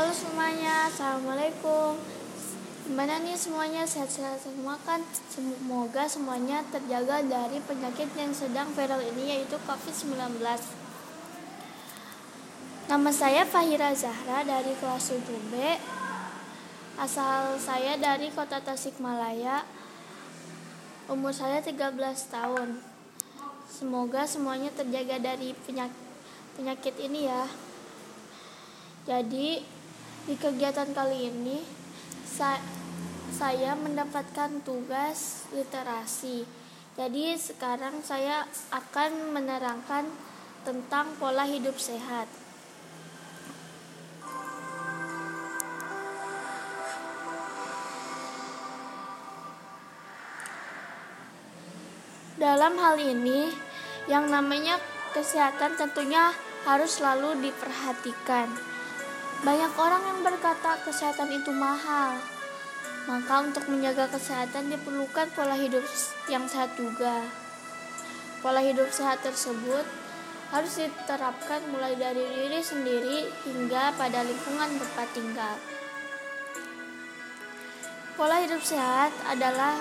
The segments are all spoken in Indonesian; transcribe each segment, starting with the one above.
Halo semuanya, Assalamualaikum. Gimana nih semuanya? Sehat-sehat semua kan? Semoga semuanya terjaga dari penyakit yang sedang viral ini yaitu COVID-19 Nama saya Fahira Zahra dari kelas 7B Asal saya dari kota Tasikmalaya. Umur saya 13 tahun. Semoga semuanya terjaga dari penyakit, penyakit ini ya. Jadi di kegiatan kali ini sa saya mendapatkan tugas literasi. Jadi sekarang saya akan menerangkan tentang pola hidup sehat. Dalam hal ini, yang namanya kesehatan tentunya harus selalu diperhatikan. Banyak orang yang berkata kesehatan itu mahal. Maka untuk menjaga kesehatan diperlukan pola hidup yang sehat juga. Pola hidup sehat tersebut harus diterapkan mulai dari diri sendiri hingga pada lingkungan tempat tinggal. Pola hidup sehat adalah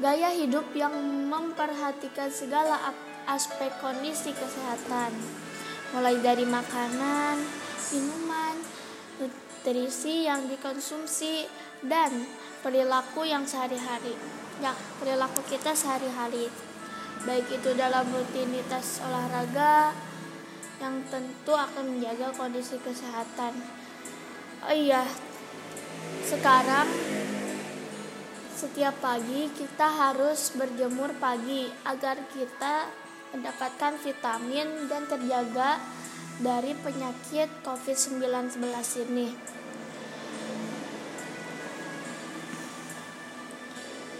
gaya hidup yang memperhatikan segala aspek kondisi kesehatan, mulai dari makanan, minuman, nutrisi yang dikonsumsi, dan perilaku yang sehari-hari. Ya, perilaku kita sehari-hari. Baik itu dalam rutinitas olahraga yang tentu akan menjaga kondisi kesehatan. Oh iya, sekarang setiap pagi kita harus berjemur pagi agar kita mendapatkan vitamin dan terjaga dari penyakit COVID-19 ini.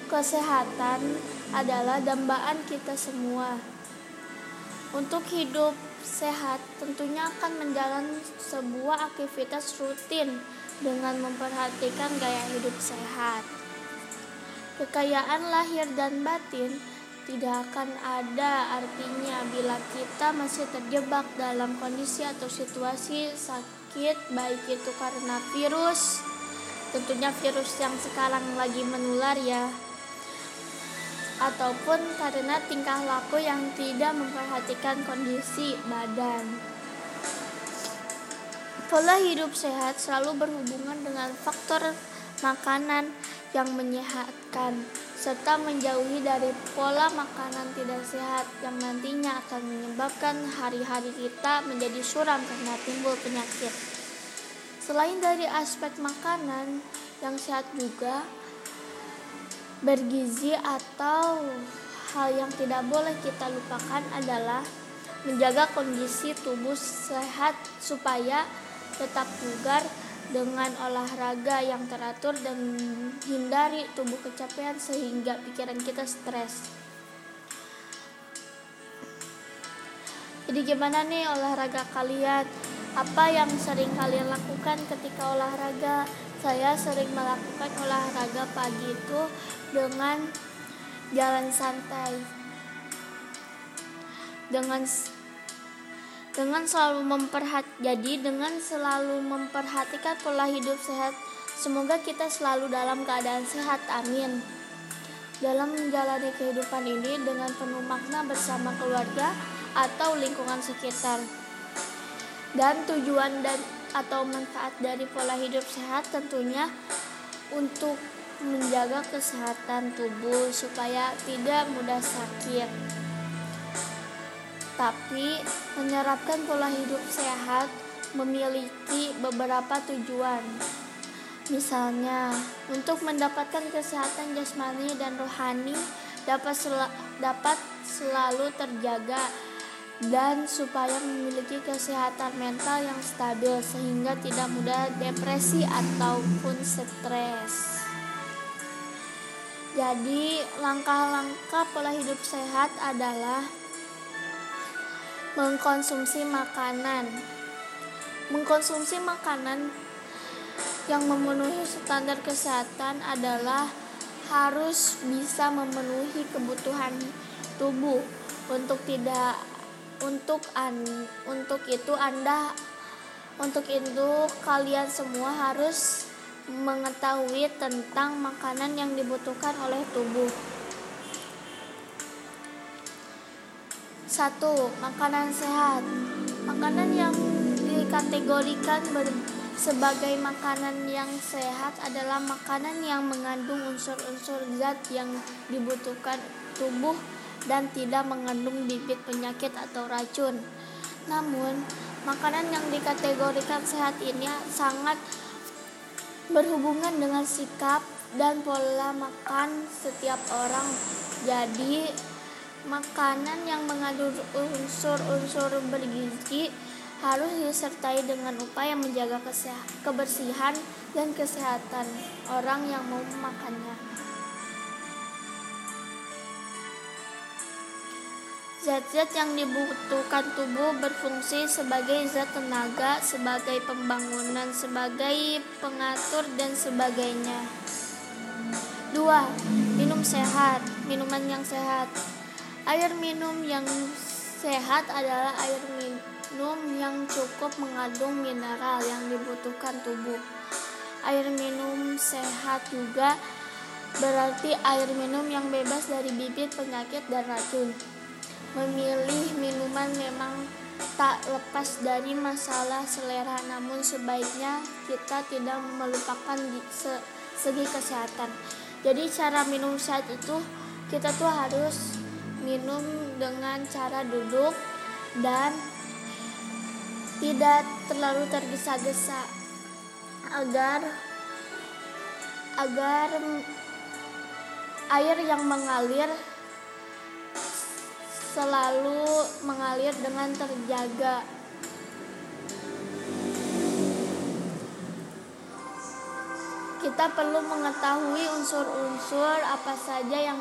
Kesehatan adalah dambaan kita semua. Untuk hidup sehat, tentunya akan menjalani sebuah aktivitas rutin dengan memperhatikan gaya hidup sehat. Kekayaan lahir dan batin tidak akan ada. Artinya bila kita masih terjebak dalam kondisi atau situasi sakit baik itu karena virus tentunya virus yang sekarang lagi menular ya ataupun karena tingkah laku yang tidak memperhatikan kondisi badan. Pola hidup sehat selalu berhubungan dengan faktor makanan yang menyehatkan serta menjauhi dari pola makanan tidak sehat yang nantinya akan menyebabkan hari-hari kita menjadi suram karena timbul penyakit. Selain dari aspek makanan yang sehat juga bergizi atau hal yang tidak boleh kita lupakan adalah menjaga kondisi tubuh sehat supaya tetap bugar dengan olahraga yang teratur dan hindari tubuh kecapean sehingga pikiran kita stres. Jadi gimana nih olahraga kalian? Apa yang sering kalian lakukan ketika olahraga? Saya sering melakukan olahraga pagi itu dengan jalan santai. Dengan dengan selalu memperhat jadi dengan selalu memperhatikan pola hidup sehat semoga kita selalu dalam keadaan sehat amin. Dalam menjalani kehidupan ini dengan penuh makna bersama keluarga atau lingkungan sekitar. Dan tujuan dan atau manfaat dari pola hidup sehat tentunya untuk menjaga kesehatan tubuh supaya tidak mudah sakit tapi menerapkan pola hidup sehat memiliki beberapa tujuan. Misalnya, untuk mendapatkan kesehatan jasmani dan rohani dapat sel dapat selalu terjaga dan supaya memiliki kesehatan mental yang stabil sehingga tidak mudah depresi ataupun stres. Jadi, langkah-langkah pola hidup sehat adalah mengkonsumsi makanan. Mengkonsumsi makanan yang memenuhi standar kesehatan adalah harus bisa memenuhi kebutuhan tubuh. Untuk tidak untuk an untuk itu Anda Untuk itu, kalian semua harus mengetahui tentang makanan yang dibutuhkan oleh tubuh. Satu, makanan sehat. Makanan yang dikategorikan sebagai makanan yang sehat adalah makanan yang mengandung unsur-unsur zat yang dibutuhkan tubuh dan tidak mengandung bibit penyakit atau racun. Namun, makanan yang dikategorikan sehat ini sangat berhubungan dengan sikap dan pola makan setiap orang. Jadi, makanan yang mengandung unsur-unsur bergizi harus disertai dengan upaya menjaga kebersihan dan kesehatan orang yang mau memakannya. Zat-zat yang dibutuhkan tubuh berfungsi sebagai zat tenaga, sebagai pembangunan, sebagai pengatur, dan sebagainya. 2. Minum sehat, minuman yang sehat. Air minum yang sehat adalah air minum yang cukup mengandung mineral yang dibutuhkan tubuh. Air minum sehat juga berarti air minum yang bebas dari bibit penyakit dan racun. Memilih minuman memang tak lepas dari masalah selera, namun sebaiknya kita tidak melupakan se segi kesehatan. Jadi cara minum sehat itu kita tuh harus minum dengan cara duduk dan tidak terlalu tergesa-gesa agar agar air yang mengalir selalu mengalir dengan terjaga. Kita perlu mengetahui unsur-unsur apa saja yang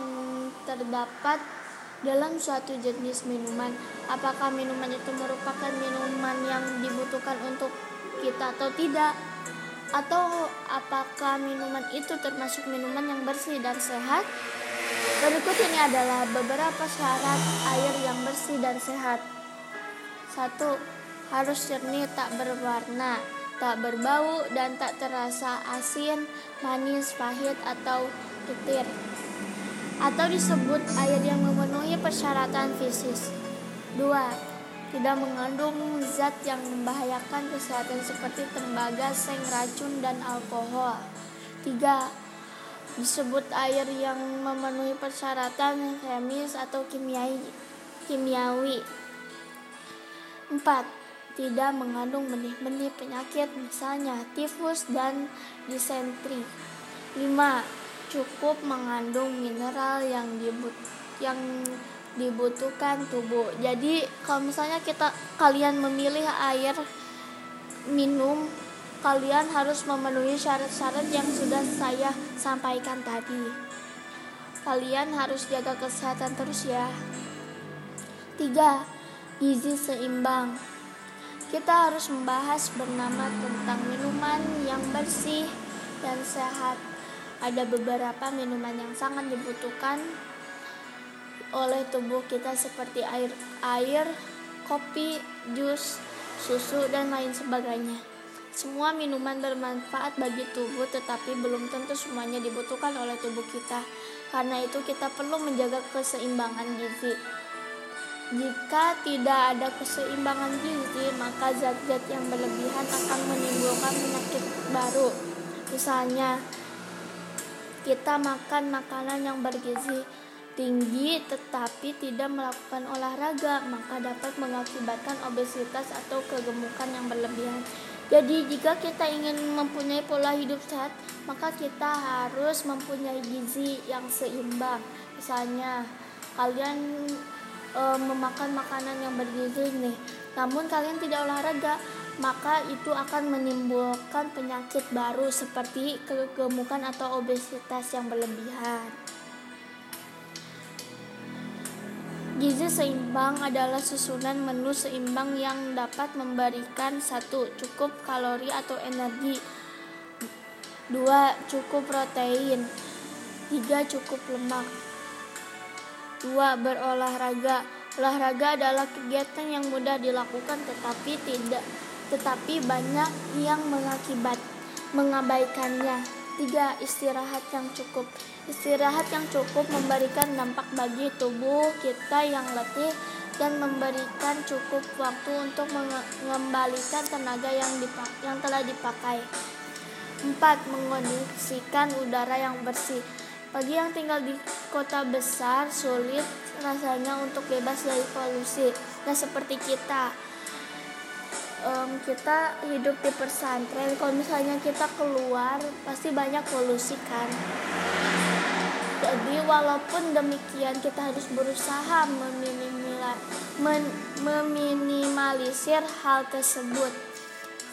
terdapat dalam suatu jenis minuman. Apakah minuman itu merupakan minuman yang dibutuhkan untuk kita atau tidak? Atau apakah minuman itu termasuk minuman yang bersih dan sehat? Berikut ini adalah beberapa syarat air yang bersih dan sehat. Satu, harus jernih tak berwarna, tak berbau dan tak terasa asin, manis, pahit atau getir. Atau disebut air yang memenuhi persyaratan fisik. Dua, tidak mengandung zat yang membahayakan kesehatan seperti tembaga, seng, racun, dan alkohol. Tiga, disebut air yang memenuhi persyaratan kemis atau kimiawi. kimiawi. 4. Tidak mengandung benih-benih penyakit misalnya tifus dan disentri. 5. Cukup mengandung mineral yang dibut yang dibutuhkan tubuh. Jadi kalau misalnya kita kalian memilih air minum kalian harus memenuhi syarat-syarat yang sudah saya sampaikan tadi. Kalian harus jaga kesehatan terus ya. 3. Gizi seimbang. Kita harus membahas bernama tentang minuman yang bersih dan sehat. Ada beberapa minuman yang sangat dibutuhkan oleh tubuh kita seperti air, air, kopi, jus, susu dan lain sebagainya. Semua minuman bermanfaat bagi tubuh, tetapi belum tentu semuanya dibutuhkan oleh tubuh kita. Karena itu, kita perlu menjaga keseimbangan gizi. Jika tidak ada keseimbangan gizi, maka zat-zat yang berlebihan akan menimbulkan penyakit baru. Misalnya, kita makan makanan yang bergizi tinggi tetapi tidak melakukan olahraga, maka dapat mengakibatkan obesitas atau kegemukan yang berlebihan. Jadi jika kita ingin mempunyai pola hidup sehat, maka kita harus mempunyai gizi yang seimbang. Misalnya kalian e, memakan makanan yang bergizi nih, namun kalian tidak olahraga, maka itu akan menimbulkan penyakit baru seperti kegemukan atau obesitas yang berlebihan. Gizi seimbang adalah susunan menu seimbang yang dapat memberikan satu cukup kalori atau energi, dua cukup protein, tiga cukup lemak, dua berolahraga. Olahraga adalah kegiatan yang mudah dilakukan tetapi tidak tetapi banyak yang mengakibat mengabaikannya. Tiga, istirahat yang cukup. Istirahat yang cukup memberikan dampak bagi tubuh kita yang letih dan memberikan cukup waktu untuk mengembalikan tenaga yang dipak yang telah dipakai. Empat, mengondisikan udara yang bersih. Bagi yang tinggal di kota besar, sulit rasanya untuk bebas dari polusi. Nah, seperti kita, um, kita hidup di pesantren. Kalau misalnya kita keluar pasti banyak polusi kan? Jadi walaupun demikian kita harus berusaha meminimalisir hal tersebut.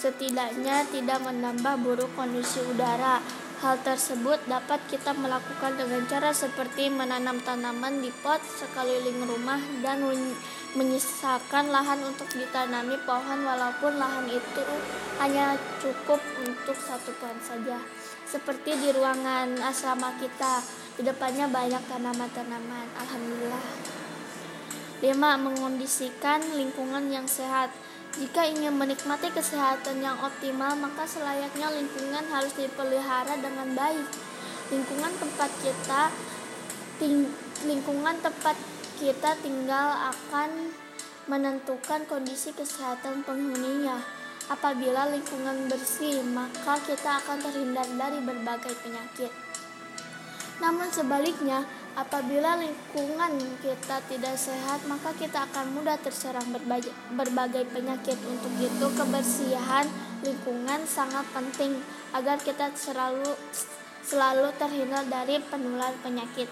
Setidaknya tidak menambah buruk kondisi udara Hal tersebut dapat kita melakukan dengan cara seperti menanam tanaman di pot sekeliling rumah dan menyisakan lahan untuk ditanami pohon walaupun lahan itu hanya cukup untuk satu pohon saja. Seperti di ruangan asrama kita, di depannya banyak tanaman-tanaman. Alhamdulillah. 5. Mengondisikan lingkungan yang sehat. Jika ingin menikmati kesehatan yang optimal, maka selayaknya lingkungan harus dipelihara dengan baik. Lingkungan tempat kita ting, lingkungan tempat kita tinggal akan menentukan kondisi kesehatan penghuninya. Apabila lingkungan bersih, maka kita akan terhindar dari berbagai penyakit. Namun sebaliknya, Apabila lingkungan kita tidak sehat, maka kita akan mudah terserang berbagai, berbagai penyakit. Untuk itu, kebersihan lingkungan sangat penting agar kita selalu selalu terhindar dari penular penyakit.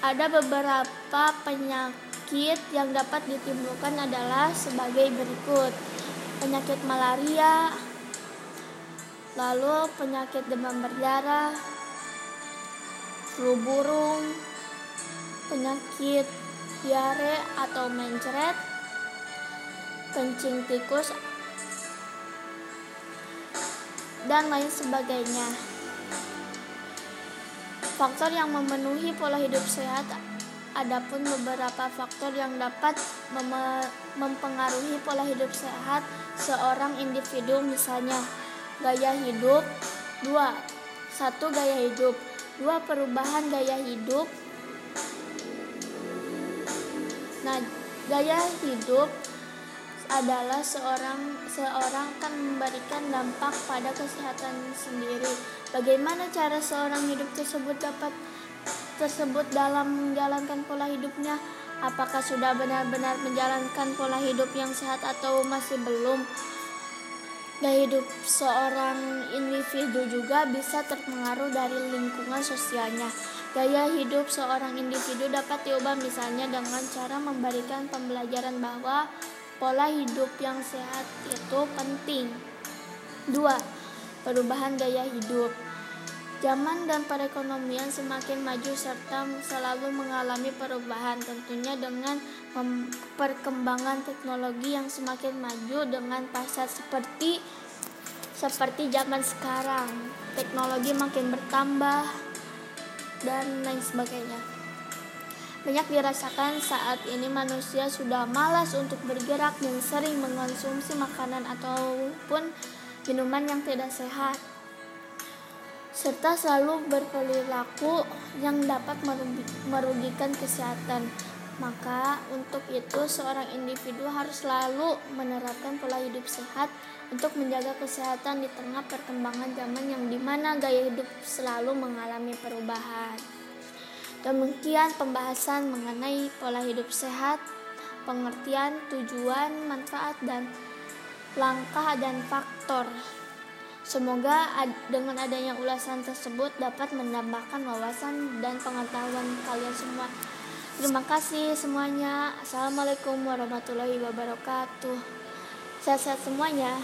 Ada beberapa penyakit yang dapat ditimbulkan adalah sebagai berikut. Penyakit malaria, lalu penyakit demam berdarah, flu burung, penyakit diare atau mencret, kencing tikus, dan lain sebagainya. Faktor yang memenuhi pola hidup sehat adapun beberapa faktor yang dapat mempengaruhi pola hidup sehat seorang individu misalnya gaya hidup dua satu gaya hidup dua perubahan gaya hidup nah gaya hidup adalah seorang seorang kan memberikan dampak pada kesehatan sendiri. Bagaimana cara seorang hidup tersebut dapat tersebut dalam menjalankan pola hidupnya? Apakah sudah benar-benar menjalankan pola hidup yang sehat atau masih belum? Gaya hidup seorang individu juga bisa terpengaruh dari lingkungan sosialnya. Gaya hidup seorang individu dapat diubah misalnya dengan cara memberikan pembelajaran bahwa pola hidup yang sehat itu penting. 2. Perubahan gaya hidup. Zaman dan perekonomian semakin maju serta selalu mengalami perubahan tentunya dengan perkembangan teknologi yang semakin maju dengan pasar seperti seperti zaman sekarang. Teknologi makin bertambah dan lain sebagainya. Banyak dirasakan saat ini manusia sudah malas untuk bergerak dan sering mengonsumsi makanan ataupun minuman yang tidak sehat serta selalu berperilaku yang dapat merugikan kesehatan. Maka, untuk itu, seorang individu harus selalu menerapkan pola hidup sehat untuk menjaga kesehatan di tengah perkembangan zaman yang di mana gaya hidup selalu mengalami perubahan. Demikian pembahasan mengenai pola hidup sehat, pengertian, tujuan, manfaat, dan langkah dan faktor Semoga dengan adanya ulasan tersebut dapat menambahkan wawasan dan pengetahuan kalian semua. Terima kasih semuanya. Assalamualaikum warahmatullahi wabarakatuh. Sehat-sehat semuanya.